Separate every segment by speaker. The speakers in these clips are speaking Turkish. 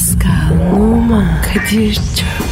Speaker 1: Pascal, Oman, Kadir çok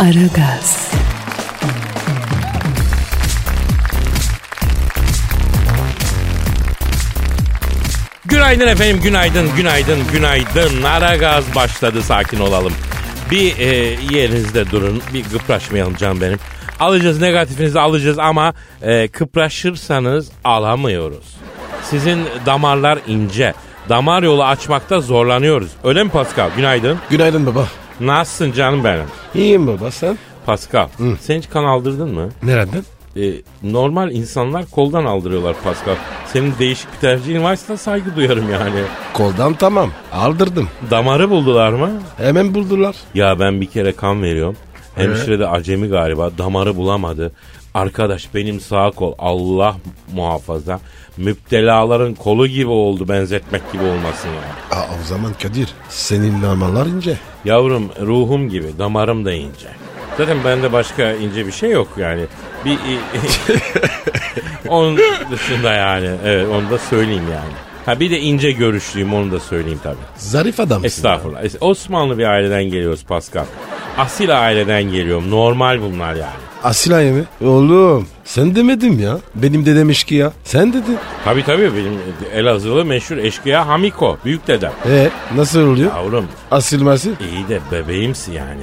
Speaker 1: Aragaz,
Speaker 2: Günaydın efendim, günaydın, günaydın, günaydın. Ara gaz başladı, sakin olalım. Bir e, yerinizde durun, bir kıpraşmayalım canım benim. Alacağız negatifinizi alacağız ama e, kıpraşırsanız alamıyoruz. Sizin damarlar ince. Damar yolu açmakta zorlanıyoruz. Öyle mi Pascal? Günaydın.
Speaker 3: Günaydın baba.
Speaker 2: Nasılsın canım benim?
Speaker 3: İyiyim baba sen?
Speaker 2: Pascal, sen hiç kan aldırdın mı?
Speaker 3: Nereden?
Speaker 2: E, normal insanlar koldan aldırıyorlar Pascal. Senin değişik bir tercihin varsa saygı duyarım yani.
Speaker 3: Koldan tamam. Aldırdım.
Speaker 2: Damarı buldular mı?
Speaker 3: Hemen buldular.
Speaker 2: Ya ben bir kere kan veriyorum. Hemşire de acemi galiba damarı bulamadı. Arkadaş benim sağ kol Allah muhafaza müptelaların kolu gibi oldu benzetmek gibi olmasın ya.
Speaker 3: Aa, o zaman Kadir senin normalar ince.
Speaker 2: Yavrum ruhum gibi damarım da ince. Zaten bende başka ince bir şey yok yani. Bir onun dışında yani evet onu da söyleyeyim yani. Ha bir de ince görüşlüyüm onu da söyleyeyim tabii.
Speaker 3: Zarif adamsın.
Speaker 2: Estağfurullah. Es- Osmanlı bir aileden geliyoruz Pascal. Asil aileden geliyorum. Normal bunlar yani.
Speaker 3: Asil ayı mı? Oğlum sen demedim ya. Benim de demiş ki ya. Sen dedin.
Speaker 2: Tabii tabii benim Elazığlı meşhur eşkıya Hamiko. Büyük dedem.
Speaker 3: E nasıl oluyor?
Speaker 2: Yavrum
Speaker 3: Asil masil.
Speaker 2: iyi de bebeğimsi yani.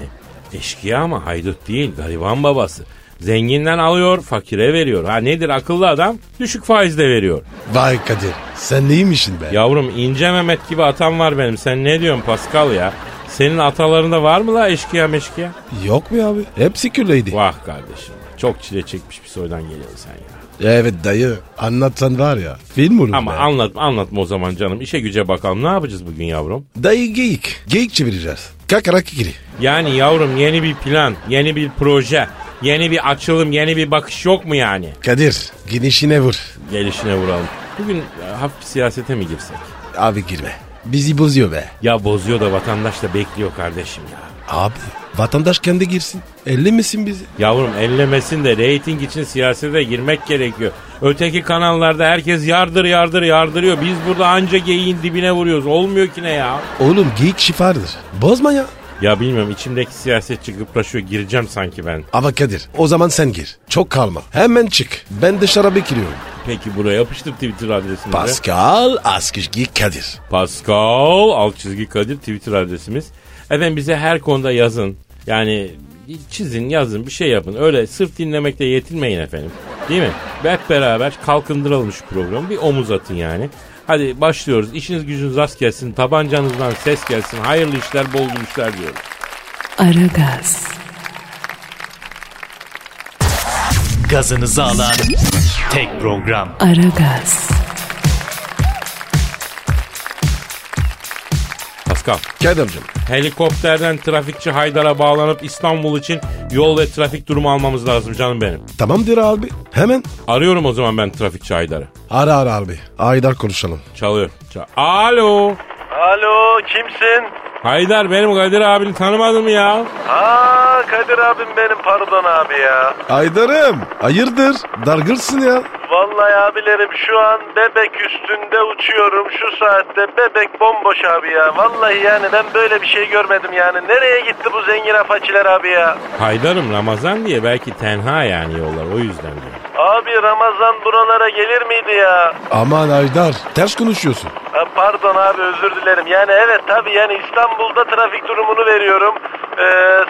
Speaker 2: Eşkıya ama haydut değil gariban babası. Zenginden alıyor fakire veriyor. Ha nedir akıllı adam? Düşük faizle veriyor.
Speaker 3: Vay Kadir sen neymişsin be?
Speaker 2: Yavrum ince Mehmet gibi atam var benim. Sen ne diyorsun Pascal ya? Senin atalarında var mı la eşkıya meşkıya?
Speaker 3: Yok mu abi? Hepsi külleydi.
Speaker 2: Vah kardeşim. Çok çile çekmiş bir soydan geliyorsun sen ya.
Speaker 3: Evet dayı anlatsan var ya film olur
Speaker 2: Ama
Speaker 3: be.
Speaker 2: anlat anlatma o zaman canım. İşe güce bakalım. Ne yapacağız bugün yavrum?
Speaker 3: Dayı geyik. Geyik çevireceğiz. Kakara kikiri.
Speaker 2: Yani yavrum yeni bir plan, yeni bir proje, yeni bir açılım, yeni bir bakış yok mu yani?
Speaker 3: Kadir girişine vur.
Speaker 2: Gelişine vuralım. Bugün e, hafif siyasete mi girsek?
Speaker 3: Abi girme. Bizi bozuyor be.
Speaker 2: Ya bozuyor da vatandaş da bekliyor kardeşim ya.
Speaker 3: Abi vatandaş kendi girsin. Elli misin bizi?
Speaker 2: Yavrum ellemesin de reyting için siyasete girmek gerekiyor. Öteki kanallarda herkes yardır yardır yardırıyor. Biz burada anca geyiğin dibine vuruyoruz. Olmuyor ki ne ya?
Speaker 3: Oğlum geyik şifardır. Bozma ya.
Speaker 2: Ya bilmiyorum içimdeki siyasetçi gıpraşıyor. Gireceğim sanki ben.
Speaker 3: Ama Kadir o zaman sen gir. Çok kalma. Hemen çık. Ben dışarı bekliyorum.
Speaker 2: Peki buraya yapıştır Twitter adresimizi.
Speaker 3: Pascal Askışgi Kadir.
Speaker 2: Pascal alt çizgi Kadir Twitter adresimiz. Efendim bize her konuda yazın. Yani çizin yazın bir şey yapın. Öyle sırf dinlemekle yetinmeyin efendim. Değil mi? Hep beraber kalkındıralım şu programı. Bir omuz atın yani. Hadi başlıyoruz. İşiniz gücünüz rast gelsin. Tabancanızdan ses gelsin. Hayırlı işler, bol gülüşler diyorum.
Speaker 1: Aragaz,
Speaker 4: Gazınızı alan tek program.
Speaker 1: Aragaz,
Speaker 2: Pascal.
Speaker 3: Kadir'cim.
Speaker 2: Helikopterden trafikçi Haydar'a bağlanıp İstanbul için yol ve trafik durumu almamız lazım canım benim.
Speaker 3: Tamamdır abi. Hemen.
Speaker 2: Arıyorum o zaman ben trafikçi Haydar'ı.
Speaker 3: Ara ara abi. Aydar konuşalım.
Speaker 2: Çalıyor. Çal- Alo.
Speaker 5: Alo kimsin?
Speaker 2: Haydar benim Kadir abini tanımadın mı ya?
Speaker 5: Aa Kadir abim benim pardon abi ya.
Speaker 3: Aydar'ım. Hayırdır? Dargırsın ya.
Speaker 5: Vallahi abilerim şu an bebek üstünde uçuyorum. Şu saatte bebek bomboş abi ya. Vallahi yani ben böyle bir şey görmedim yani. Nereye gitti bu zengin afaçiler abi ya?
Speaker 2: Haydar'ım Ramazan diye belki tenha yani yollar o yüzden diyor.
Speaker 5: Abi Ramazan buralara gelir miydi ya?
Speaker 3: Aman Aydar. Ters konuşuyorsun.
Speaker 5: Ha, pardon abi özür dilerim. Yani evet tabii yani İstanbul'da trafik durumunu veriyorum. Ee,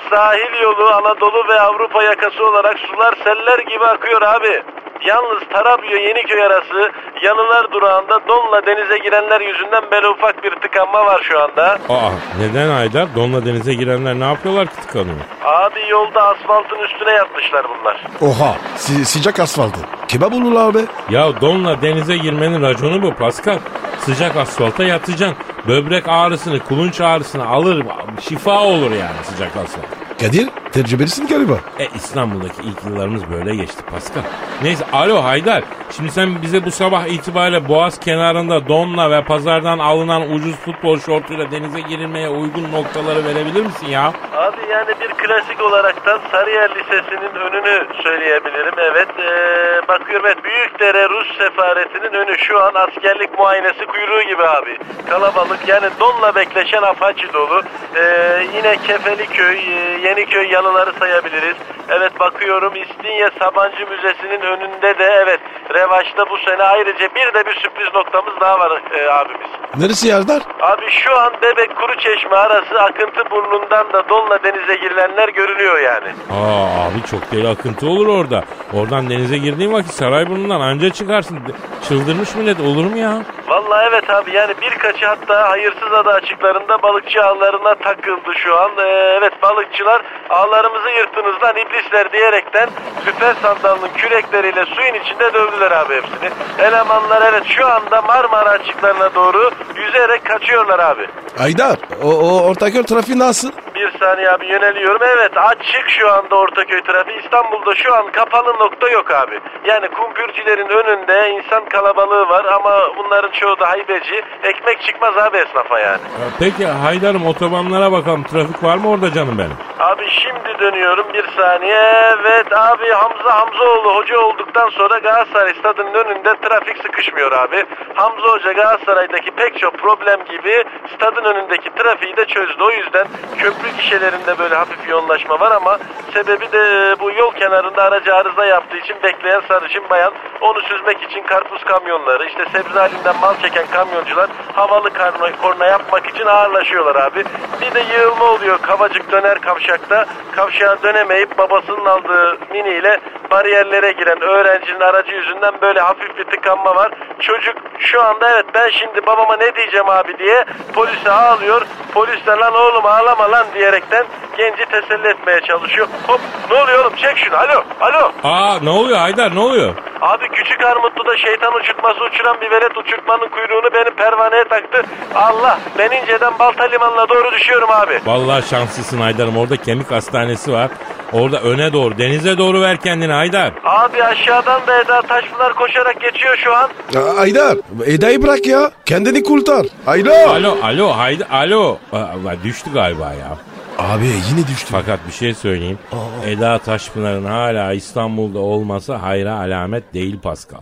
Speaker 5: sahil yolu Anadolu ve Avrupa yakası olarak sular seller gibi akıyor abi. Yalnız Tarabya Yeniköy arası Yanılar durağında donla denize girenler yüzünden böyle ufak bir tıkanma var şu anda.
Speaker 2: Aa neden Haydar? Donla denize girenler ne yapıyorlar ki tıkanıyor?
Speaker 5: Abi yolda asfaltın üstüne yatmışlar bunlar.
Speaker 3: Oha si- sıcak asfaltı. Kebap olurlar be.
Speaker 2: Ya donla denize girmenin raconu bu Pascal. Sıcak asfalta yatacaksın. Böbrek ağrısını, kulunç ağrısını alır. Şifa olur yani sıcak asla.
Speaker 3: Kadir tecrübelisin galiba.
Speaker 2: E İstanbul'daki ilk yıllarımız böyle geçti Pascal. Neyse alo Haydar. Şimdi sen bize bu sabah itibariyle Boğaz kenarında donla ve pazardan alınan ucuz futbol şortuyla denize girilmeye uygun noktaları verebilir misin ya?
Speaker 5: Abi yani bir klasik olaraktan Sarıyer Lisesi'nin önünü söyleyebilirim. Evet ee, bakıyorum evet Büyükdere Rus sefaretinin önü şu an askerlik muayenesi kuyruğu gibi abi. Kalabalık yani donla bekleşen apaçi dolu. Ee, yine Kefeliköy, e, Yeniköy yalıları sayabiliriz. Evet bakıyorum İstinye Sabancı Müzesi'nin önünde de evet revaçta bu sene ayrıca bir de bir sürpriz noktamız daha var e, abimiz.
Speaker 3: Neresi Yardar?
Speaker 5: Abi şu an Bebek Kuruçeşme arası akıntı burnundan da donla denize girilenler görünüyor yani.
Speaker 2: Aa abi çok deli akıntı olur orada. Oradan denize girdiğin vakit Sarayburnu'ndan anca çıkarsın. Çıldırmış millet olur mu ya?
Speaker 5: Vallahi evet abi yani birkaçı hatta hayırsız ada açıklarında balıkçı ağlarına takıldı şu an. Ee, evet balıkçılar ağlarımızı yırttınız lan iblisler diyerekten süper sandalının kürekleriyle suyun içinde dövdüler abi hepsini. Elemanlar evet şu anda Marmara açıklarına doğru yüzerek kaçıyorlar abi.
Speaker 3: Aydar o, o Ortaköy trafiği nasıl?
Speaker 5: Bir saniye abi yöneliyorum. Evet açık şu anda Ortaköy trafiği. İstanbul'da şu an kapalı nokta yok abi. Yani kumpürcülerin önünde insan kalabalığı var ama bunların çoğu da haybeci. Ekmek çıkmaz abi esnafa yani.
Speaker 2: Ya Peki Haydar'ım otobanlara bakalım. Trafik var mı orada canım benim?
Speaker 5: Abi şimdi dönüyorum bir saniye. Evet abi Hamza Hamzaoğlu hoca olduktan sonra Galatasaray stadının önünde trafik sıkışmıyor abi. Hamza Hoca Galatasaray'daki pek çok problem gibi stadın önündeki trafiği de çözdü. O yüzden köprü gişelerinde böyle hafif yoğunlaşma var ama sebebi de bu yol kenarında aracı arıza yaptığı için bekleyen sarışın bayan onu süzmek için karpuz kamyonları işte sebze halinden mal çeken kamyoncular havalı karna, korna yapmak için ağırlaşıyorlar abi. Bir de yığılma oluyor Kavacık döner kavşakta. Kavşağa dönemeyip babasının aldığı miniyle bariyerlere giren öğrencinin aracı yüzünden böyle hafif bir tıkanma var. Çocuk şu anda evet ben şimdi babama ne diyeceğim abi diye polise ağlıyor. Polis de lan oğlum ağlama lan diyerekten genci teselli etmeye çalışıyor. Hop ne oluyor oğlum çek şunu alo alo.
Speaker 2: Aa ne oluyor Haydar ne oluyor?
Speaker 5: Abi küçük Armutlu'da şeytan uçurtması uçuran bir velet uçurtmanın kuyruğunu benim pervaneye taktı. Allah ben inceden Balta Limanı'na doğru düşüyorum abi.
Speaker 2: Vallahi şanslısın Haydar'ım. Orada kemik hastanesi var. Orada öne doğru denize doğru ver kendini Haydar.
Speaker 5: Abi aşağıdan da Eda Taşpınar koşarak geçiyor şu an.
Speaker 3: Aa, Aydar Eda'yı bırak ya. Kendini kurtar. Aydar.
Speaker 2: Alo alo Haydar alo. Aa, düştü galiba ya.
Speaker 3: Abi yine düştü.
Speaker 2: Fakat bir şey söyleyeyim. Eda Taşpınar'ın hala İstanbul'da olması hayra alamet değil Pascal.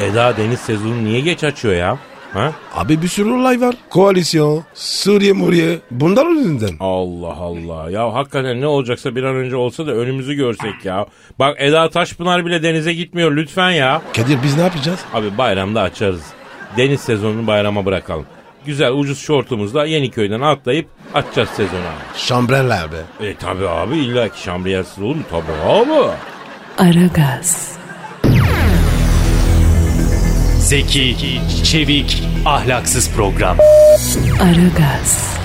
Speaker 2: Eda deniz sezonu niye geç açıyor ya? Ha?
Speaker 3: Abi bir sürü olay var. Koalisyon, Suriye Muriye. Bunlar yüzünden.
Speaker 2: Allah Allah. Ya hakikaten ne olacaksa bir an önce olsa da önümüzü görsek ya. Bak Eda Taşpınar bile denize gitmiyor lütfen ya.
Speaker 3: Kadir biz ne yapacağız?
Speaker 2: Abi bayramda açarız. Deniz sezonunu bayrama bırakalım. Güzel ucuz şortumuzla Yeniköy'den atlayıp açacağız sezonu abi.
Speaker 3: Şambreller be.
Speaker 2: E tabi abi illa ki şambriyersiz olur mu? Tabi abi.
Speaker 1: Aragaz,
Speaker 4: Zeki, çevik, ahlaksız program.
Speaker 1: Aragaz,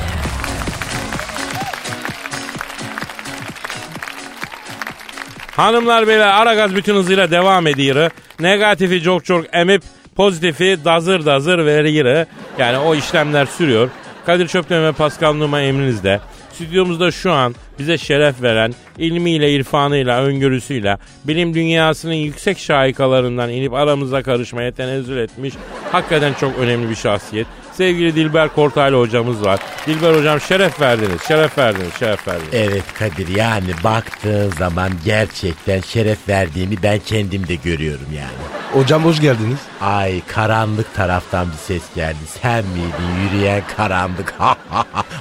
Speaker 2: Hanımlar beyler Aragaz bütün hızıyla devam ediyor. Negatifi çok çok emip pozitifi dazır dazır veriyor. Yani o işlemler sürüyor. Kadir Çöpten ve Pascal Numa emrinizde. Stüdyomuzda şu an bize şeref veren, ilmiyle, irfanıyla, öngörüsüyle, bilim dünyasının yüksek şahikalarından inip aramıza karışmaya tenezzül etmiş. Hakikaten çok önemli bir şahsiyet. Sevgili Dilber Kortaylı hocamız var. Dilber hocam şeref verdiniz, şeref verdiniz, şeref verdiniz.
Speaker 6: Evet Kadir yani baktığın zaman gerçekten şeref verdiğimi ben kendim de görüyorum yani.
Speaker 3: Hocam hoş geldiniz.
Speaker 6: Ay karanlık taraftan bir ses geldi. Sen miydin yürüyen karanlık?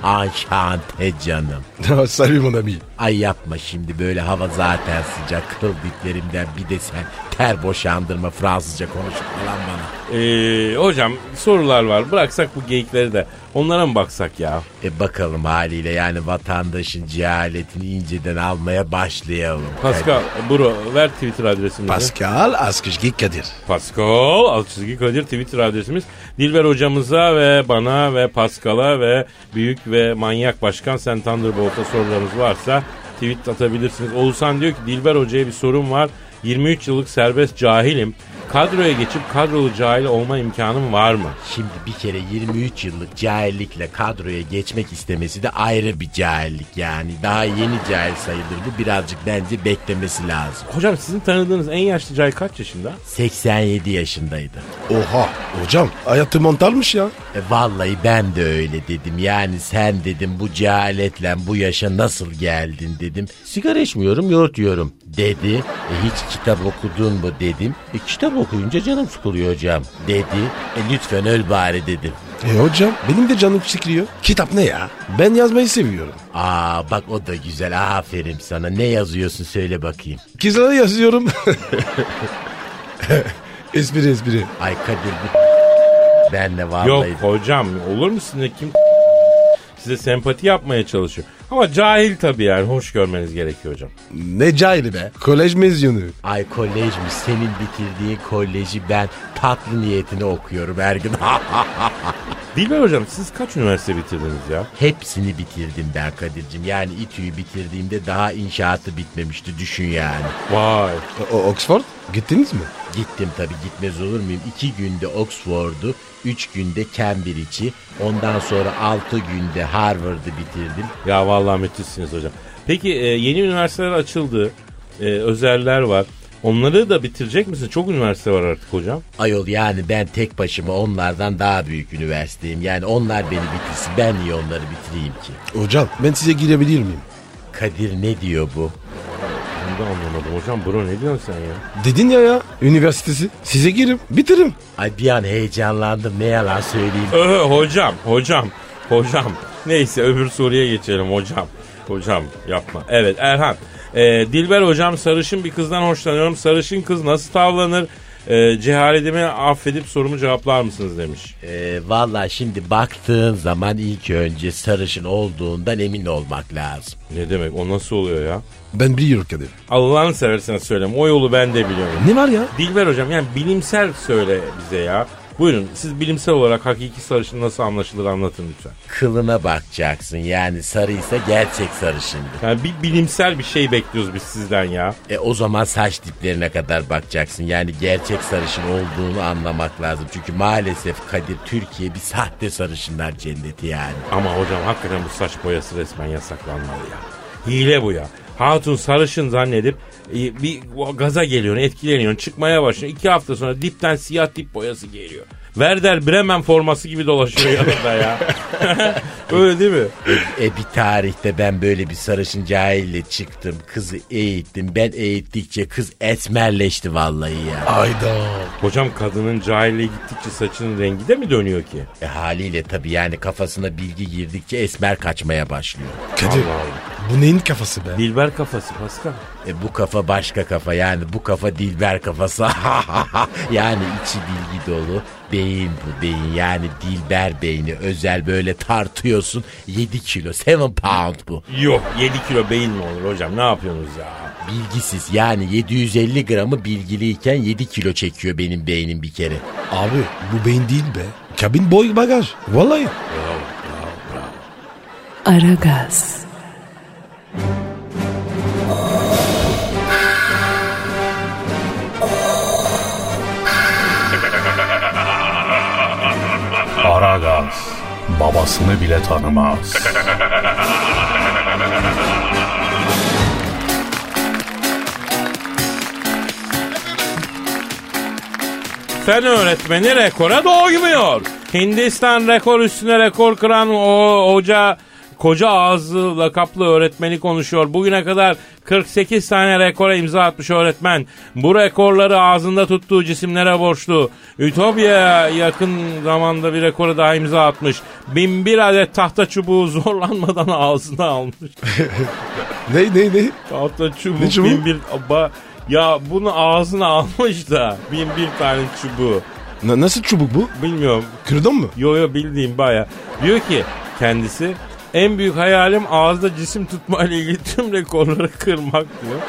Speaker 6: Anşante canım.
Speaker 3: Salut mon ami.
Speaker 6: Ay yapma şimdi böyle hava zaten sıcak. Kıl diplerimden bir de sen ter boşandırma Fransızca konuşup falan bana.
Speaker 2: Ee, hocam sorular var. Bıraksak bu geyikleri de onlara mı baksak ya?
Speaker 6: E bakalım haliyle yani vatandaşın cehaletini inceden almaya başlayalım.
Speaker 2: Pascal, bro ver Twitter adresimizi.
Speaker 3: Pascal Askışgi Kadir.
Speaker 2: Pascal alt çizgi Kadir Twitter adresimiz. Dilber hocamıza ve bana ve Pascal'a ve büyük ve manyak başkan Sen Thunderbolt'a sorularınız varsa tweet atabilirsiniz. Oğuzhan diyor ki Dilber hocaya bir sorum var. 23 yıllık serbest cahilim. Kadroya geçip kadrolu cahil olma imkanım var mı?
Speaker 7: Şimdi bir kere 23 yıllık cahillikle kadroya geçmek istemesi de ayrı bir cahillik yani. Daha yeni cahil sayılır bu birazcık bence beklemesi lazım.
Speaker 2: Hocam sizin tanıdığınız en yaşlı cahil kaç yaşında?
Speaker 7: 87 yaşındaydı.
Speaker 3: Oha hocam hayatı mantarmış ya.
Speaker 7: E, vallahi ben de öyle dedim. Yani sen dedim bu cehaletle bu yaşa nasıl geldin dedim. Sigara içmiyorum yoğurt yiyorum dedi. E, hiç kitap okudun mu dedim. E, kitap okuyunca canım sıkılıyor hocam dedi. E, lütfen öl bari dedim.
Speaker 3: E hocam benim de canım sıkılıyor. Kitap ne ya? Ben yazmayı seviyorum.
Speaker 7: Aa bak o da güzel aferin sana. Ne yazıyorsun söyle bakayım.
Speaker 3: Kızlara yazıyorum. espri espri.
Speaker 7: Ay Kadir bu ben de vallahi.
Speaker 2: Yok hocam olur mu sizinle kim size sempati yapmaya çalışıyor. Ama cahil tabii yani hoş görmeniz gerekiyor hocam.
Speaker 3: Ne cahili be. Kolej mezunu.
Speaker 7: Ay kolejmiş senin bitirdiğin koleji ben tatlı niyetine okuyorum her gün.
Speaker 2: Dilber hocam siz kaç üniversite bitirdiniz ya?
Speaker 7: Hepsini bitirdim ben Kadir'cim. Yani İTÜ'yü bitirdiğimde daha inşaatı bitmemişti düşün yani.
Speaker 2: Vay.
Speaker 3: O, Oxford gittiniz mi?
Speaker 7: Gittim tabii gitmez olur muyum? İki günde Oxford'u, üç günde Cambridge'i, ondan sonra altı günde Harvard'ı bitirdim.
Speaker 2: Ya vallahi müthişsiniz hocam. Peki e, yeni üniversiteler açıldı. E, özeller var. Onları da bitirecek misin? Çok üniversite var artık hocam.
Speaker 7: Ayol yani ben tek başıma onlardan daha büyük üniversiteyim. Yani onlar beni bitirsin ben niye onları bitireyim ki?
Speaker 3: Hocam ben size girebilir miyim?
Speaker 7: Kadir ne diyor bu?
Speaker 2: Ben de anlamadım hocam. Bro ne diyorsun sen ya?
Speaker 3: Dedin ya ya üniversitesi. Size girim bitiririm.
Speaker 7: Ay bir an heyecanlandım ne yalan söyleyeyim.
Speaker 2: Ö, hocam, hocam, hocam. Neyse öbür soruya geçelim hocam. Hocam yapma. Evet Erhan. E, Dilber hocam sarışın bir kızdan hoşlanıyorum. Sarışın kız nasıl tavlanır? E, cehaletimi affedip sorumu cevaplar mısınız demiş.
Speaker 7: Ee, Valla şimdi baktığın zaman ilk önce sarışın olduğundan emin olmak lazım.
Speaker 2: Ne demek o nasıl oluyor ya?
Speaker 3: Ben biliyorum Kadir.
Speaker 2: Allah'ını seversen söyleme. O yolu ben de biliyorum.
Speaker 3: Ne var ya?
Speaker 2: Dilber hocam yani bilimsel söyle bize ya. Buyurun siz bilimsel olarak hakiki sarışın nasıl anlaşılır anlatın lütfen.
Speaker 7: Kılına bakacaksın yani sarıysa gerçek sarışındır.
Speaker 2: Yani bir bilimsel bir şey bekliyoruz biz sizden ya.
Speaker 7: E o zaman saç diplerine kadar bakacaksın. Yani gerçek sarışın olduğunu anlamak lazım. Çünkü maalesef Kadir Türkiye bir sahte sarışınlar cenneti yani.
Speaker 2: Ama hocam hakikaten bu saç boyası resmen yasaklanmalı ya. Hile bu ya. Hatun sarışın zannedip e, bir gaza geliyorsun, etkileniyorsun, çıkmaya başlıyor. İki hafta sonra dipten siyah dip boyası geliyor. Werder Bremen forması gibi dolaşıyor yanında ya. Öyle değil mi?
Speaker 7: E bir tarihte ben böyle bir sarışın cahille çıktım. Kızı eğittim. Ben eğittikçe kız esmerleşti vallahi ya.
Speaker 3: Ayda.
Speaker 2: Hocam kadının cahilliğe gittikçe saçının rengi de mi dönüyor ki?
Speaker 7: E haliyle tabii yani kafasına bilgi girdikçe esmer kaçmaya başlıyor.
Speaker 3: Kadir
Speaker 2: Allah Allah.
Speaker 3: Bu neyin kafası be?
Speaker 2: Dilber kafası Pascal.
Speaker 7: E bu kafa başka kafa yani bu kafa dilber kafası. yani içi bilgi dolu. Beyin bu beyin yani dilber beyni özel böyle tartıyorsun 7 kilo 7 pound bu.
Speaker 2: Yok 7 kilo beyin mi olur hocam ne yapıyorsunuz ya?
Speaker 7: Bilgisiz yani 750 gramı bilgiliyken 7 kilo çekiyor benim beynim bir kere.
Speaker 3: Abi bu beyin değil be. Kabin boy bagaj. Vallahi.
Speaker 1: Aragaz,
Speaker 8: Aragaz babasını bile tanımaz.
Speaker 2: Fen öğretmeni rekora doymuyor. Hindistan rekor üstüne rekor kıran o hoca koca ağızlı lakaplı öğretmeni konuşuyor. Bugüne kadar 48 tane rekora imza atmış öğretmen. Bu rekorları ağzında tuttuğu cisimlere borçlu. Ütopya'ya yakın zamanda bir rekoru daha imza atmış. Bin bir adet tahta çubuğu zorlanmadan ağzına almış.
Speaker 3: Ne ne ne?
Speaker 2: Tahta çubuk,
Speaker 3: Ne çubuğu?
Speaker 2: bin bir... Ba- ya bunu ağzına almış da bin bir tane çubuğu.
Speaker 3: Na- nasıl çubuk bu?
Speaker 2: Bilmiyorum
Speaker 3: Kırdın mı?
Speaker 2: Yo yo bildiğim baya. Diyor ki kendisi en büyük hayalim ağızda cisim tutma ile ilgili tüm rekorları kırmak diyor.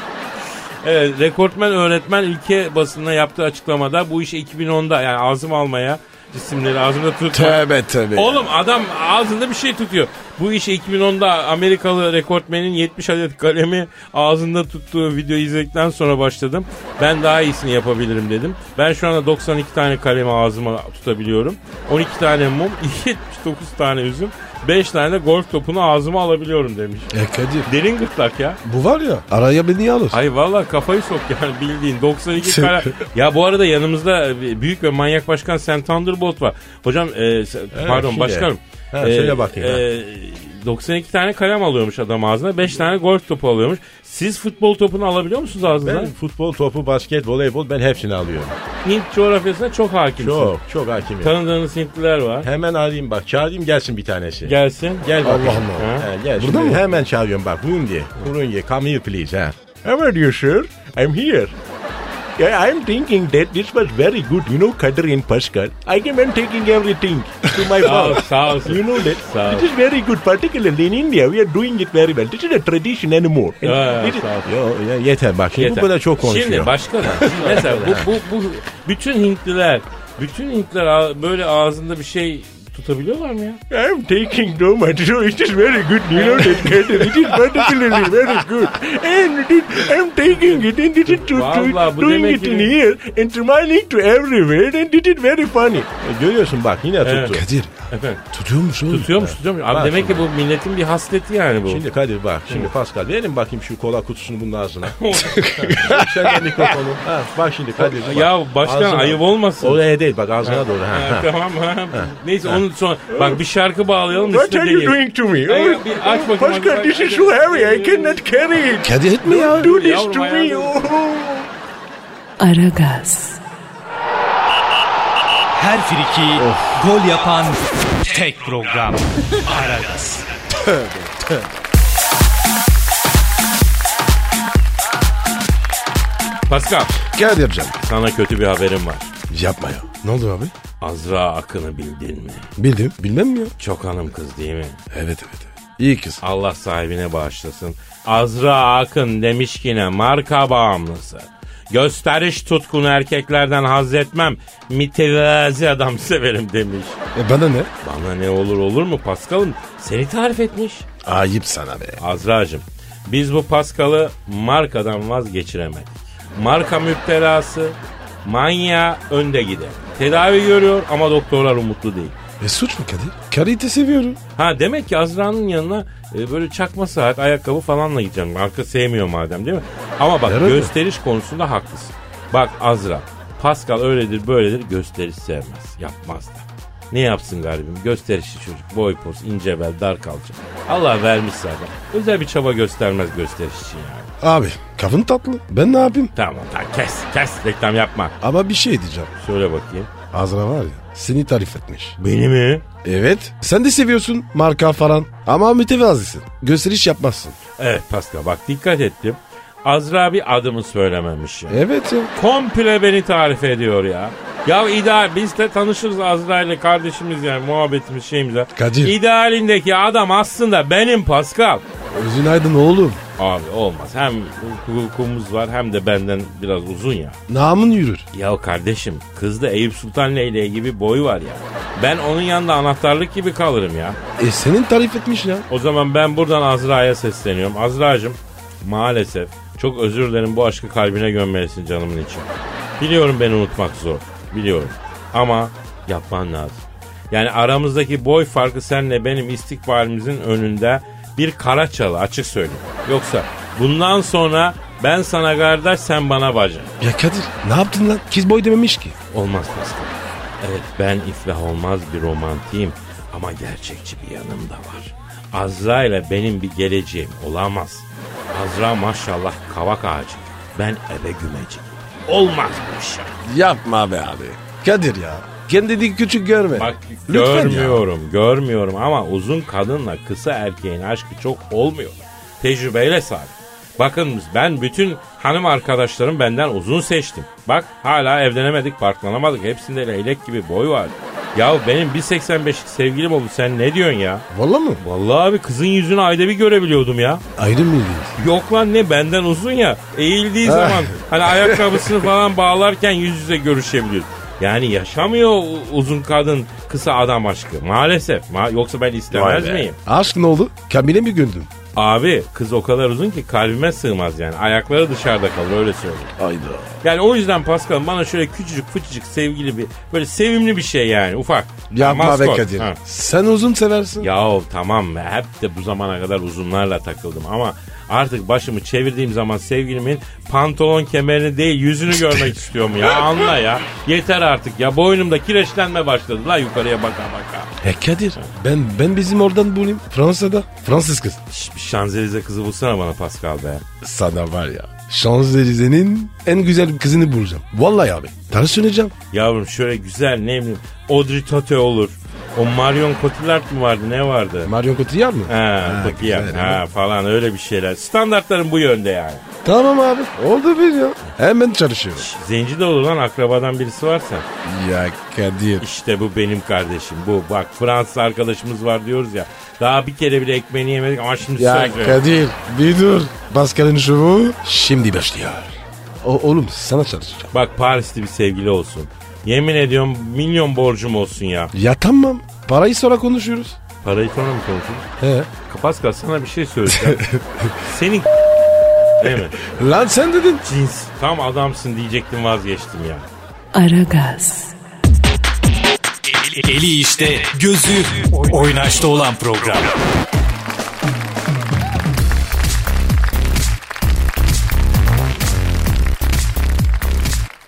Speaker 2: Evet rekortmen öğretmen ülke basınına yaptığı açıklamada bu iş 2010'da yani ağzım almaya cisimleri ağzımda tutma.
Speaker 3: Tövbe tövbe.
Speaker 2: Oğlum adam ağzında bir şey tutuyor. Bu iş 2010'da Amerikalı rekortmenin 70 adet kalemi ağzında tuttuğu videoyu izledikten sonra başladım. Ben daha iyisini yapabilirim dedim. Ben şu anda 92 tane kalemi ağzıma tutabiliyorum. 12 tane mum, 79 tane üzüm, 5 tane golf topunu ağzıma alabiliyorum demiş.
Speaker 3: E Kadir
Speaker 2: Derin gırtlak ya.
Speaker 3: bu var ya araya beni alır.
Speaker 2: Ay valla kafayı sok yani bildiğin 92 kara. ya bu arada yanımızda büyük ve manyak başkan Sen Thunderbolt var. Hocam e, pardon başkanım.
Speaker 6: Ha, söyle bakayım, ha.
Speaker 2: e, 92 tane kalem alıyormuş adam ağzına 5 tane golf topu alıyormuş. Siz futbol topunu alabiliyor musunuz ağzınıza?
Speaker 6: Ben futbol, topu, basket, voleybol ben hepsini alıyorum.
Speaker 2: Hint coğrafyasına çok hakimsin.
Speaker 6: Çok çok hakimim.
Speaker 2: Tanıdığınız Hintliler var.
Speaker 6: Hemen arayayım bak çağırayım gelsin bir tanesi.
Speaker 2: Gelsin.
Speaker 6: Gel bakayım.
Speaker 3: Allah Allah.
Speaker 6: Ha, gel
Speaker 3: Burada mı?
Speaker 6: hemen çağırıyorum bak. Hundi. Hundi come here please. Ha. How are you sir? I'm here. Yeah, I'm thinking that this was very good. You know, Kadir and Pascal. I came and taking everything to my house. You know that?
Speaker 2: Ol.
Speaker 6: It is very good. Particularly in India, we are doing it very well. This is a tradition anymore.
Speaker 2: Sağ ol.
Speaker 6: Yo, ya, yeter bak.
Speaker 2: Yeter.
Speaker 6: bu kadar çok konuşuyor.
Speaker 2: Şimdi başka da. Mesela bu, bu, bu bütün Hintliler bütün Hintliler böyle ağzında bir şey tutabiliyorlar mı ya?
Speaker 6: I'm taking much, so it is very good. You know that Kadir, it is particularly very good. And it is, I'm taking it and it is to, to, doing it
Speaker 2: ki-
Speaker 6: in here and smiling to everywhere and it is very funny. E, görüyorsun bak yine
Speaker 2: Evet.
Speaker 6: tuttu.
Speaker 3: Kadir
Speaker 2: Efendim
Speaker 3: tutuyormuş oğlum.
Speaker 2: tutuyormuş tutuyormuş. Abi
Speaker 6: Bak
Speaker 2: demek ki bu milletin bir hasleti yani bu.
Speaker 6: Şimdi Kadir bak, şimdi Pascal verin bakayım şu kola kutusunu bunun ağzına. Sen de mikrofonu. Ha, bak şimdi Kadir. bak.
Speaker 2: ya başkan
Speaker 6: Ağzına.
Speaker 2: ayıp olmasın.
Speaker 6: Oraya değil bak ağzına doğru. Ha,
Speaker 2: Ha,
Speaker 6: ha.
Speaker 2: tamam ha. Neyse onun sonra bak bir şarkı bağlayalım
Speaker 6: What are you doing to me?
Speaker 2: Ay,
Speaker 6: Oh,
Speaker 2: bir aç bakayım,
Speaker 6: Pascal,
Speaker 2: hadi
Speaker 6: this is so heavy. I cannot carry it.
Speaker 3: Kadir etme ya.
Speaker 6: Do this to me. Oh.
Speaker 1: Aragaz,
Speaker 4: Her friki gol yapan tek program. Aragaz.
Speaker 2: Pascal
Speaker 3: Kadir'cim
Speaker 2: sana kötü bir haberim var.
Speaker 3: Yapma ya. Ne oldu abi?
Speaker 2: Azra Akın'ı bildin mi?
Speaker 3: Bildim. Bilmem mi ya?
Speaker 2: Çok hanım kız değil mi?
Speaker 3: Evet evet. evet. İyi kız.
Speaker 2: Allah sahibine bağışlasın. Azra Akın demiş ki ne marka bağımlısı. Gösteriş tutkunu erkeklerden haz etmem. Mütevazi adam severim demiş.
Speaker 3: E bana ne?
Speaker 2: Bana ne olur olur mu Paskal'ım? Seni tarif etmiş.
Speaker 3: Ayıp sana be.
Speaker 2: Azra'cığım biz bu Paskal'ı markadan vazgeçiremedik. Marka müptelası, manya önde gider. Tedavi görüyor ama doktorlar umutlu değil.
Speaker 3: E suç mu Kadir? Kalite seviyorum.
Speaker 2: Ha demek ki Azra'nın yanına e, böyle çakma saat, ayakkabı falanla gideceğim. Marka sevmiyor madem değil mi? Ama bak
Speaker 3: Herhalde.
Speaker 2: gösteriş konusunda haklısın. Bak Azra, Pascal öyledir böyledir gösteriş sevmez. Yapmaz da. Ne yapsın garibim? Gösterişli çocuk. Boy poz, ince bel, dar kalça. Allah vermiş zaten. Özel bir çaba göstermez gösteriş için yani.
Speaker 3: Abi kafın tatlı. Ben ne yapayım?
Speaker 2: Tamam tamam kes kes reklam yapma.
Speaker 3: Ama bir şey diyeceğim.
Speaker 2: Söyle bakayım.
Speaker 3: Azra var ya seni tarif etmiş.
Speaker 2: Beni mi?
Speaker 3: Evet. Sen de seviyorsun marka falan. Ama mütevazisin. Gösteriş yapmazsın.
Speaker 2: Evet Pascal bak dikkat ettim. Azra bir adımı söylememiş ya.
Speaker 3: Evet ya.
Speaker 2: Komple beni tarif ediyor ya. Ya ideal biz de tanışırız Azra ile kardeşimiz yani muhabbetimiz şeyimiz ya.
Speaker 3: Kadir.
Speaker 2: İdealindeki adam aslında benim Pascal.
Speaker 3: Özün aydın oğlum.
Speaker 2: Abi olmaz. Hem hukukumuz var hem de benden biraz uzun ya.
Speaker 3: Namın yürür.
Speaker 2: Ya kardeşim kızda Eyüp Sultan Leyleği gibi boy var ya. Ben onun yanında anahtarlık gibi kalırım ya.
Speaker 3: E senin tarif etmiş ya.
Speaker 2: O zaman ben buradan Azra'ya sesleniyorum. Azra'cığım maalesef çok özür dilerim bu aşkı kalbine gömmelisin canımın için. Biliyorum beni unutmak zor. Biliyorum. Ama yapman lazım. Yani aramızdaki boy farkı senle benim istikbalimizin önünde bir kara çalı açık söyleyeyim. Yoksa bundan sonra ben sana kardeş sen bana bacı.
Speaker 3: Ya Kadir ne yaptın lan? Kiz boy dememiş ki.
Speaker 2: Olmaz Pascal. Evet ben iflah olmaz bir romantiyim ama gerçekçi bir yanım da var. Azra ile benim bir geleceğim olamaz. Azra maşallah kavak ağacı. Ben eve gümeci. Olmaz bu iş. ya.
Speaker 3: Yapma be abi. Kadir ya. Kendini küçük görme.
Speaker 2: Bak
Speaker 3: Lütfen ya.
Speaker 2: görmüyorum görmüyorum ama uzun kadınla kısa erkeğin aşkı çok olmuyor. Tecrübeyle sabit. Bakın ben bütün hanım arkadaşlarım benden uzun seçtim. Bak hala evlenemedik, parklanamadık. Hepsinde leylek gibi boy var. Ya benim 1.85'lik sevgilim oldu sen ne diyorsun ya?
Speaker 3: Valla mı?
Speaker 2: Vallahi abi kızın yüzünü ayda bir görebiliyordum ya.
Speaker 3: Ayrı mıydınız?
Speaker 2: Yok lan ne benden uzun ya. Eğildiği zaman hani ayakkabısını falan bağlarken yüz yüze görüşebiliyoruz. Yani yaşamıyor uzun kadın kısa adam aşkı. Maalesef. Ma- Yoksa ben istemez miyim?
Speaker 3: Aşk ne oldu? Kamile mi göndün?
Speaker 2: Abi kız o kadar uzun ki kalbime sığmaz yani. Ayakları dışarıda kalır öyle söyleyeyim.
Speaker 3: Hayda.
Speaker 2: Yani o yüzden Pascal bana şöyle küçücük fıçıcık sevgili bir böyle sevimli bir şey yani ufak.
Speaker 3: Yapma be. Kadir.
Speaker 2: Ha.
Speaker 3: Sen uzun seversin.
Speaker 2: Yahu tamam be hep de bu zamana kadar uzunlarla takıldım ama artık başımı çevirdiğim zaman sevgilimin pantolon kemerini değil yüzünü görmek istiyorum ya anla ya. Yeter artık ya boynumda kireçlenme başladı la yukarıya baka baka.
Speaker 3: E Kadir ben ben bizim oradan bulayım. Fransa'da. Fransız kız.
Speaker 2: Şş, bir Şanzelize kızı bulsana bana Pascal be.
Speaker 3: Sana var ya. Şanzelize'nin en güzel kızını bulacağım. Vallahi abi. Tanıştıracağım.
Speaker 2: Yavrum şöyle güzel ne bileyim Audrey Tautou olur. O Marion Cotillard mı vardı ne vardı?
Speaker 3: Marion Cotillard mı?
Speaker 2: Ha, Cotillard
Speaker 3: güzel,
Speaker 2: ha falan öyle bir şeyler. Standartların bu yönde yani.
Speaker 3: Tamam abi. Oldu bir ya. Hemen çalışıyorum.
Speaker 2: Zenci de olur lan akrabadan birisi varsa.
Speaker 3: Ya Kadir.
Speaker 2: İşte bu benim kardeşim bu. Bak Fransız arkadaşımız var diyoruz ya. Daha bir kere bile ekmeğini yemedik ama şimdi
Speaker 3: Ya
Speaker 2: söz veriyorum.
Speaker 3: Kadir bir dur. Pascal'ın şovu şimdi başlıyor. O, oğlum sana çalışacağım.
Speaker 2: Bak Paris'te bir sevgili olsun. Yemin ediyorum milyon borcum olsun ya.
Speaker 3: Ya tamam. Parayı sonra konuşuyoruz.
Speaker 2: Parayı sonra mı konuşuruz?
Speaker 3: He.
Speaker 2: Pascal sana bir şey söyleyeceğim. Senin değil mi?
Speaker 3: Lan sen dedin.
Speaker 2: Cins. Tam adamsın diyecektim vazgeçtim ya.
Speaker 1: Aragaz,
Speaker 4: Eli, eli işte, gözü oynaşta olan program.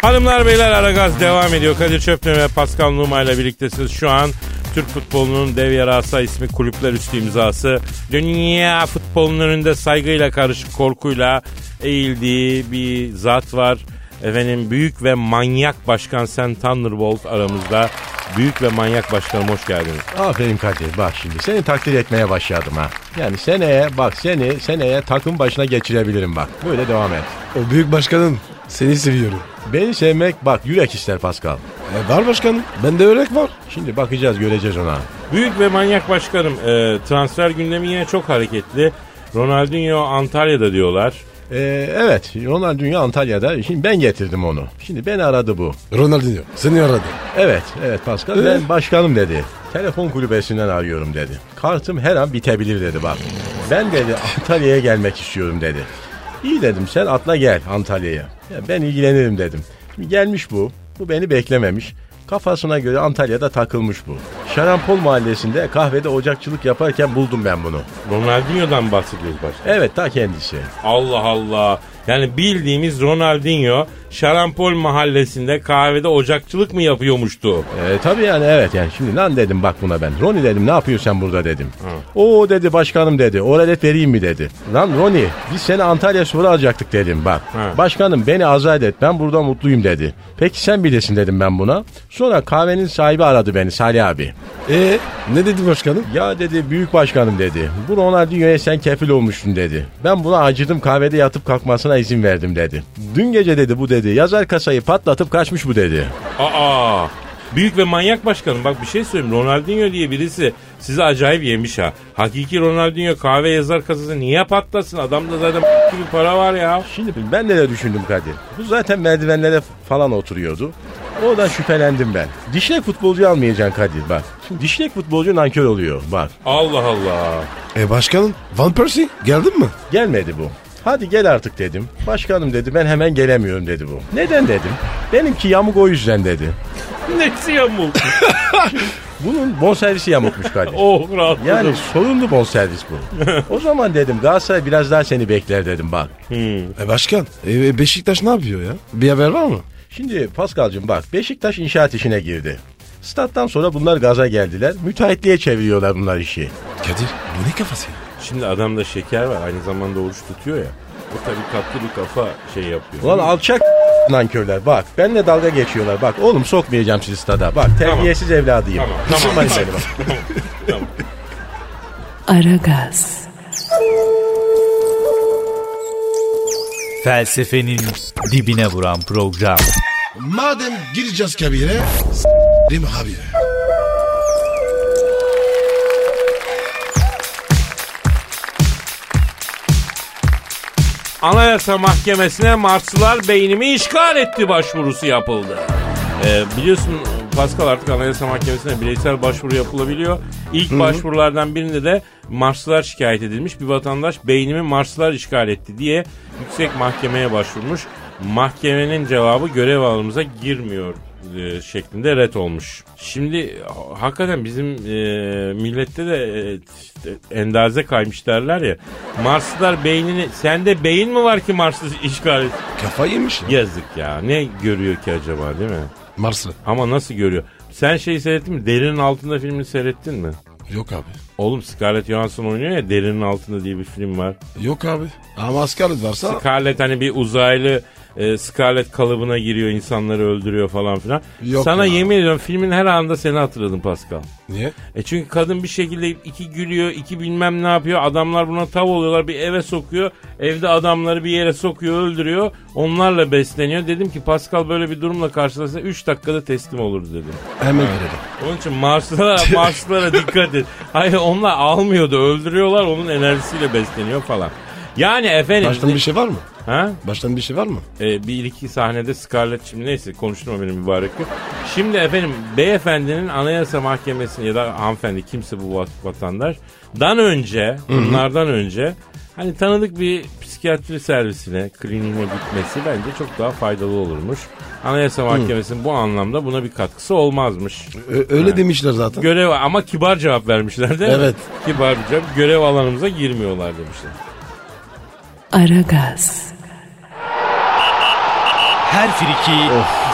Speaker 2: Hanımlar beyler Aragaz devam ediyor. Kadir Çöpten ve Pascal Numa ile birliktesiniz. Şu an Türk futbolunun dev yarasa ismi kulüpler üstü imzası. Dünya futbolunun önünde saygıyla karışık korkuyla eğildiği bir zat var. Efendim büyük ve manyak başkan Sen Thunderbolt aramızda. Büyük ve manyak başkanım hoş geldiniz.
Speaker 6: Aferin Kadir bak şimdi seni takdir etmeye başladım ha. Yani seneye bak seni seneye takım başına geçirebilirim bak. Böyle devam et.
Speaker 3: O büyük başkanın seni seviyorum.
Speaker 6: Beni sevmek bak yürek ister Pascal.
Speaker 3: E, var başkanım. Bende örek var.
Speaker 6: Şimdi bakacağız göreceğiz ona.
Speaker 2: Büyük ve manyak başkanım e, transfer gündemi yine çok hareketli. Ronaldinho Antalya'da diyorlar.
Speaker 6: Ee, evet Ronaldinho Antalya'da. Şimdi ben getirdim onu. Şimdi beni aradı bu.
Speaker 3: Ronaldinho seni aradı.
Speaker 6: Evet evet Pascal ben başkanım dedi. Telefon kulübesinden arıyorum dedi. Kartım her an bitebilir dedi bak. Ben dedi Antalya'ya gelmek istiyorum dedi. İyi dedim sen atla gel Antalya'ya. Ya ben ilgilenirim dedim. Şimdi gelmiş bu. Bu beni beklememiş. Kafasına göre Antalya'da takılmış bu. Şarampol mahallesinde kahvede ocakçılık yaparken buldum ben bunu.
Speaker 2: Ronaldinho'dan bahsediyoruz başkanım.
Speaker 6: Evet ta kendisi.
Speaker 2: Allah Allah. Yani bildiğimiz Ronaldinho Şarampol mahallesinde kahvede ocakçılık mı yapıyormuştu?
Speaker 6: E, tabii yani evet yani şimdi lan dedim bak buna ben. Roni dedim ne yapıyorsun sen burada dedim. O dedi başkanım dedi. Oralet vereyim mi dedi. Lan Roni biz seni Antalya Spor'a alacaktık dedim bak.
Speaker 2: Ha.
Speaker 6: Başkanım beni azat et ben burada mutluyum dedi. Peki sen bilirsin dedim ben buna. Sonra kahvenin sahibi aradı beni Salih abi.
Speaker 3: E ne dedi başkanım?
Speaker 6: Ya dedi büyük başkanım dedi. Bu Ronaldinho'ya sen kefil olmuştun dedi. Ben buna acıdım kahvede yatıp kalkmasına izin verdim dedi. Dün gece dedi bu dedi. Yazar kasayı patlatıp kaçmış bu dedi.
Speaker 2: Aa! Büyük ve manyak başkanım bak bir şey söyleyeyim. Ronaldinho diye birisi sizi acayip yemiş ha. Hakiki Ronaldinho kahve yazar kasası niye patlasın? Adamda zaten gibi para var ya.
Speaker 6: Şimdi ben de düşündüm Kadir. Bu zaten merdivenlere falan oturuyordu. Oradan şüphelendim ben. Dişlek futbolcu almayacaksın Kadir bak. Şimdi dişlek futbolcu nankör oluyor bak.
Speaker 2: Allah Allah.
Speaker 3: E başkanım Van Persie geldin mi?
Speaker 6: Gelmedi bu. Hadi gel artık dedim. Başkanım dedi ben hemen gelemiyorum dedi bu. Neden dedim. Benimki yamuk o yüzden dedi.
Speaker 2: Nesi yamuk?
Speaker 6: Bunun bonservisi yamukmuş Kadir.
Speaker 2: oh rahatladım.
Speaker 6: Yani sorunlu bonservis bu. o zaman dedim Galatasaray biraz daha seni bekler dedim bak.
Speaker 3: E başkan e, Beşiktaş ne yapıyor ya? Bir haber var mı?
Speaker 6: Şimdi Paskal'cığım bak Beşiktaş inşaat işine girdi. Stat'tan sonra bunlar gaza geldiler. Müteahhitliğe çeviriyorlar bunlar işi.
Speaker 3: Kadir bu ne kafası ya?
Speaker 2: Şimdi adamda şeker var aynı zamanda oruç tutuyor ya. O tabii tatlı bir kafa şey yapıyor.
Speaker 6: Ulan alçak nankörler bak. Benle dalga geçiyorlar. Bak oğlum sokmayacağım sizi stada. Bak terbiyesiz evladıyım.
Speaker 2: Tamam, tamam, tamam.
Speaker 6: bak.
Speaker 2: Tamam.
Speaker 1: Aragaz,
Speaker 4: Felsefenin dibine vuran program.
Speaker 3: Madem gireceğiz kabire s**rim abi.
Speaker 2: Anayasa Mahkemesi'ne Marslılar beynimi işgal etti başvurusu yapıldı. Ee, biliyorsun Pascal artık Anayasa Mahkemesi'ne bireysel başvuru yapılabiliyor. İlk başvurulardan birinde de Marslılar şikayet edilmiş. Bir vatandaş beynimi Marslılar işgal etti diye yüksek mahkemeye başvurmuş. Mahkemenin cevabı görev alanımıza girmiyor e, şeklinde ret olmuş. Şimdi ha- hakikaten bizim e, millette de e, işte endaze kaymış derler ya. Marslılar beynini sende beyin mi var ki Marslı işgal et?
Speaker 3: Kafayı yemiş ya.
Speaker 2: Yazık ya. Ne görüyor ki acaba değil mi?
Speaker 3: Marslı.
Speaker 2: Ama nasıl görüyor? Sen şeyi seyrettin mi? Derinin altında filmini seyrettin mi?
Speaker 3: Yok abi.
Speaker 2: Oğlum Scarlett Johansson oynuyor ya Derinin altında diye bir film var.
Speaker 3: Yok abi. Ama askerlik varsa
Speaker 2: Scarlett hani bir uzaylı e, Scarlett kalıbına giriyor insanları öldürüyor falan filan.
Speaker 3: Yok
Speaker 2: Sana
Speaker 3: ya.
Speaker 2: yemin ediyorum filmin her anında seni hatırladım Pascal.
Speaker 3: niye?
Speaker 2: E çünkü kadın bir şekilde iki gülüyor, iki bilmem ne yapıyor. Adamlar buna tav oluyorlar, bir eve sokuyor. Evde adamları bir yere sokuyor, öldürüyor. Onlarla besleniyor. Dedim ki Pascal böyle bir durumla karşılaşsa 3 dakikada teslim olurdu dedim.
Speaker 3: Hemen girelim.
Speaker 2: Onun için Marslara, Marslara dikkat et. Hayır onlar almıyordu, öldürüyorlar. Onun enerjisiyle besleniyor falan. Yani efendim...
Speaker 3: Baştan bir şey var mı?
Speaker 2: Ha?
Speaker 3: Baştan bir şey var mı?
Speaker 2: Ee, bir iki sahnede Scarlett şimdi neyse konuşturma benim mübarek gün. Şimdi efendim beyefendinin anayasa mahkemesine ya da hanımefendi kimse bu vat- vatandaş dan önce bunlardan önce hani tanıdık bir psikiyatri servisine kliniğine gitmesi bence çok daha faydalı olurmuş. Anayasa mahkemesinin bu anlamda buna bir katkısı olmazmış.
Speaker 3: Ö- öyle demişler zaten.
Speaker 2: Görev ama kibar cevap vermişler değil mi?
Speaker 3: Evet.
Speaker 2: Kibar bir cevap. Görev alanımıza girmiyorlar demişler.
Speaker 1: Aragaz,
Speaker 4: Her friki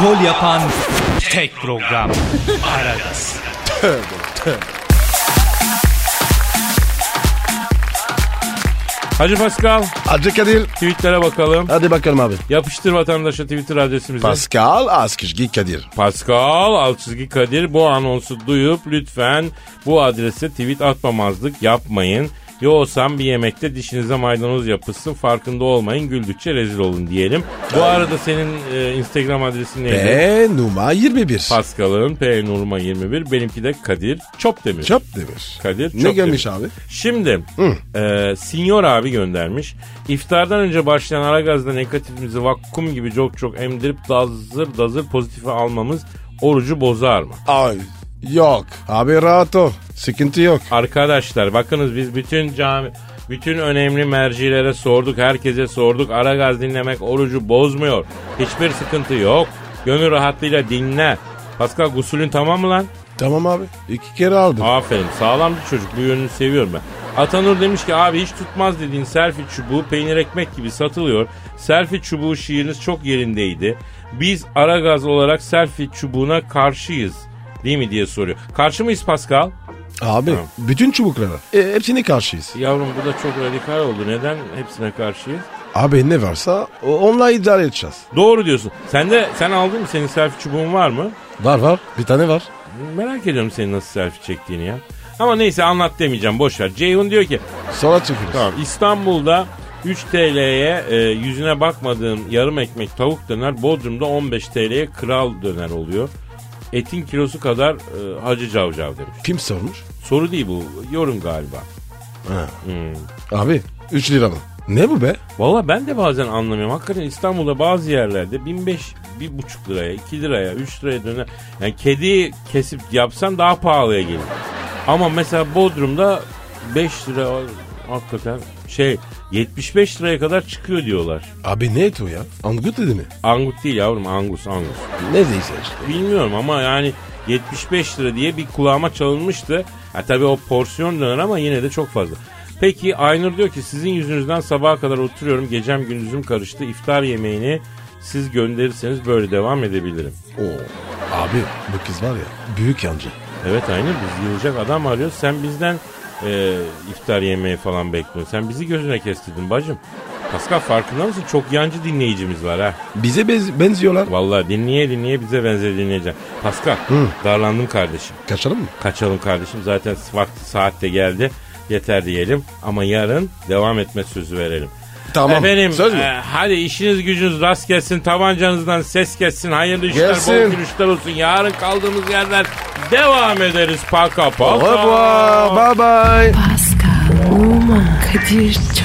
Speaker 4: gol yapan tek program. Aragaz.
Speaker 2: Hacı Pascal
Speaker 3: Hacı Kadir.
Speaker 2: tweetlere bakalım.
Speaker 3: Hadi bakalım abi.
Speaker 2: Yapıştır vatandaşa Twitter adresimizi.
Speaker 3: Pascal Askışgi Kadir.
Speaker 2: Pascal alt çizgi Kadir bu anonsu duyup lütfen bu adrese tweet atmamazlık yapmayın. Yoğsam bir yemekte dişinize maydanoz yapışsın farkında olmayın güldükçe rezil olun diyelim. Bu arada senin e, Instagram adresin neydi?
Speaker 3: P numara 21.
Speaker 2: Pascal'ın P Nurma 21 benimki de Kadir Çopdemir.
Speaker 3: Çöp demir.
Speaker 2: Kadir
Speaker 3: Ne
Speaker 2: Çopdemir.
Speaker 3: gelmiş abi?
Speaker 2: Şimdi e, Sinyor abi göndermiş. İftardan önce başlayan Aragaz'da negatifimizi vakkum gibi çok çok emdirip dazır dazır pozitife almamız orucu bozar mı?
Speaker 3: Ay yok. Abi rahat ol. Sıkıntı yok.
Speaker 2: Arkadaşlar bakınız biz bütün cami bütün önemli mercilere sorduk, herkese sorduk. Aragaz dinlemek orucu bozmuyor. Hiçbir sıkıntı yok. Gönül rahatlığıyla dinle. Pascal gusülün tamam mı lan?
Speaker 3: Tamam abi. İki kere aldım.
Speaker 2: Aferin sağlam bir çocuk bu yönünü seviyorum ben. Atanur demiş ki abi hiç tutmaz dediğin selfie çubuğu peynir ekmek gibi satılıyor. Selfie çubuğu şiiriniz çok yerindeydi. Biz Aragaz olarak selfie çubuğuna karşıyız. Değil mi diye soruyor. Karşı mıyız Pascal?
Speaker 3: Abi bütün çubuklara. E, hepsine karşıyız.
Speaker 2: Yavrum bu da çok radikal oldu. Neden hepsine karşıyız?
Speaker 3: Abi ne varsa onunla idare edeceğiz.
Speaker 2: Doğru diyorsun. Sen de sen aldın mı? Senin selfie çubuğun var mı?
Speaker 3: Var var. Bir tane var.
Speaker 2: Merak ediyorum senin nasıl selfie çektiğini ya. Ama neyse anlat demeyeceğim boş ver. Ceyhun diyor ki
Speaker 3: Sonra çıkıyoruz.
Speaker 2: Tamam. İstanbul'da 3 TL'ye e, yüzüne bakmadığım yarım ekmek tavuk döner Bodrum'da 15 TL'ye kral döner oluyor. Etin kilosu kadar e, hacı cavcav demiş.
Speaker 3: Kim sormuş?
Speaker 2: Soru değil bu. Yorum galiba.
Speaker 3: Abi 3 lira mı? Ne bu be?
Speaker 2: Valla ben de bazen anlamıyorum. Hakikaten İstanbul'da bazı yerlerde 1500 bir buçuk liraya, 2 liraya, 3 liraya döner. Yani kedi kesip yapsan daha pahalıya gelir. Ama mesela Bodrum'da 5 lira hakikaten şey 75 liraya kadar çıkıyor diyorlar.
Speaker 3: Abi ne et o ya? Angut dedi mi?
Speaker 2: Angut değil yavrum angus angus.
Speaker 3: Neredeyse işte.
Speaker 2: Bilmiyorum ama yani 75 lira diye bir kulağıma çalınmıştı. Ha tabii o porsiyon döner ama yine de çok fazla. Peki Aynur diyor ki sizin yüzünüzden sabaha kadar oturuyorum. Gecem gündüzüm karıştı. İftar yemeğini siz gönderirseniz böyle devam edebilirim.
Speaker 3: Oo. Abi bu kız var ya büyük yancı.
Speaker 2: Evet Aynur biz yılacak adam arıyoruz. Sen bizden e, iftar yemeği falan bekliyorsun. Sen bizi gözüne kestirdin bacım. Pascal farkında mısın? Çok yancı dinleyicimiz var ha.
Speaker 3: Bize bez- benziyorlar.
Speaker 2: Vallahi dinleye dinleye bize benzer dinleyeceğim. Pascal darlandım kardeşim.
Speaker 3: Kaçalım mı?
Speaker 2: Kaçalım kardeşim zaten vakti saat de geldi. Yeter diyelim ama yarın devam etme sözü verelim.
Speaker 3: Tamam.
Speaker 2: Efendim
Speaker 3: Söz mü?
Speaker 2: e, hadi işiniz gücünüz rast gelsin tabancanızdan ses gelsin hayırlı işler
Speaker 3: Gelsin.
Speaker 2: bol gülüşler olsun. Yarın kaldığımız yerden devam ederiz paka
Speaker 3: Au
Speaker 2: paka.
Speaker 3: revoir. Bye bye.
Speaker 1: Pascal, Oman, Kadir çok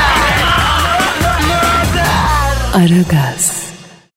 Speaker 1: Aragaz.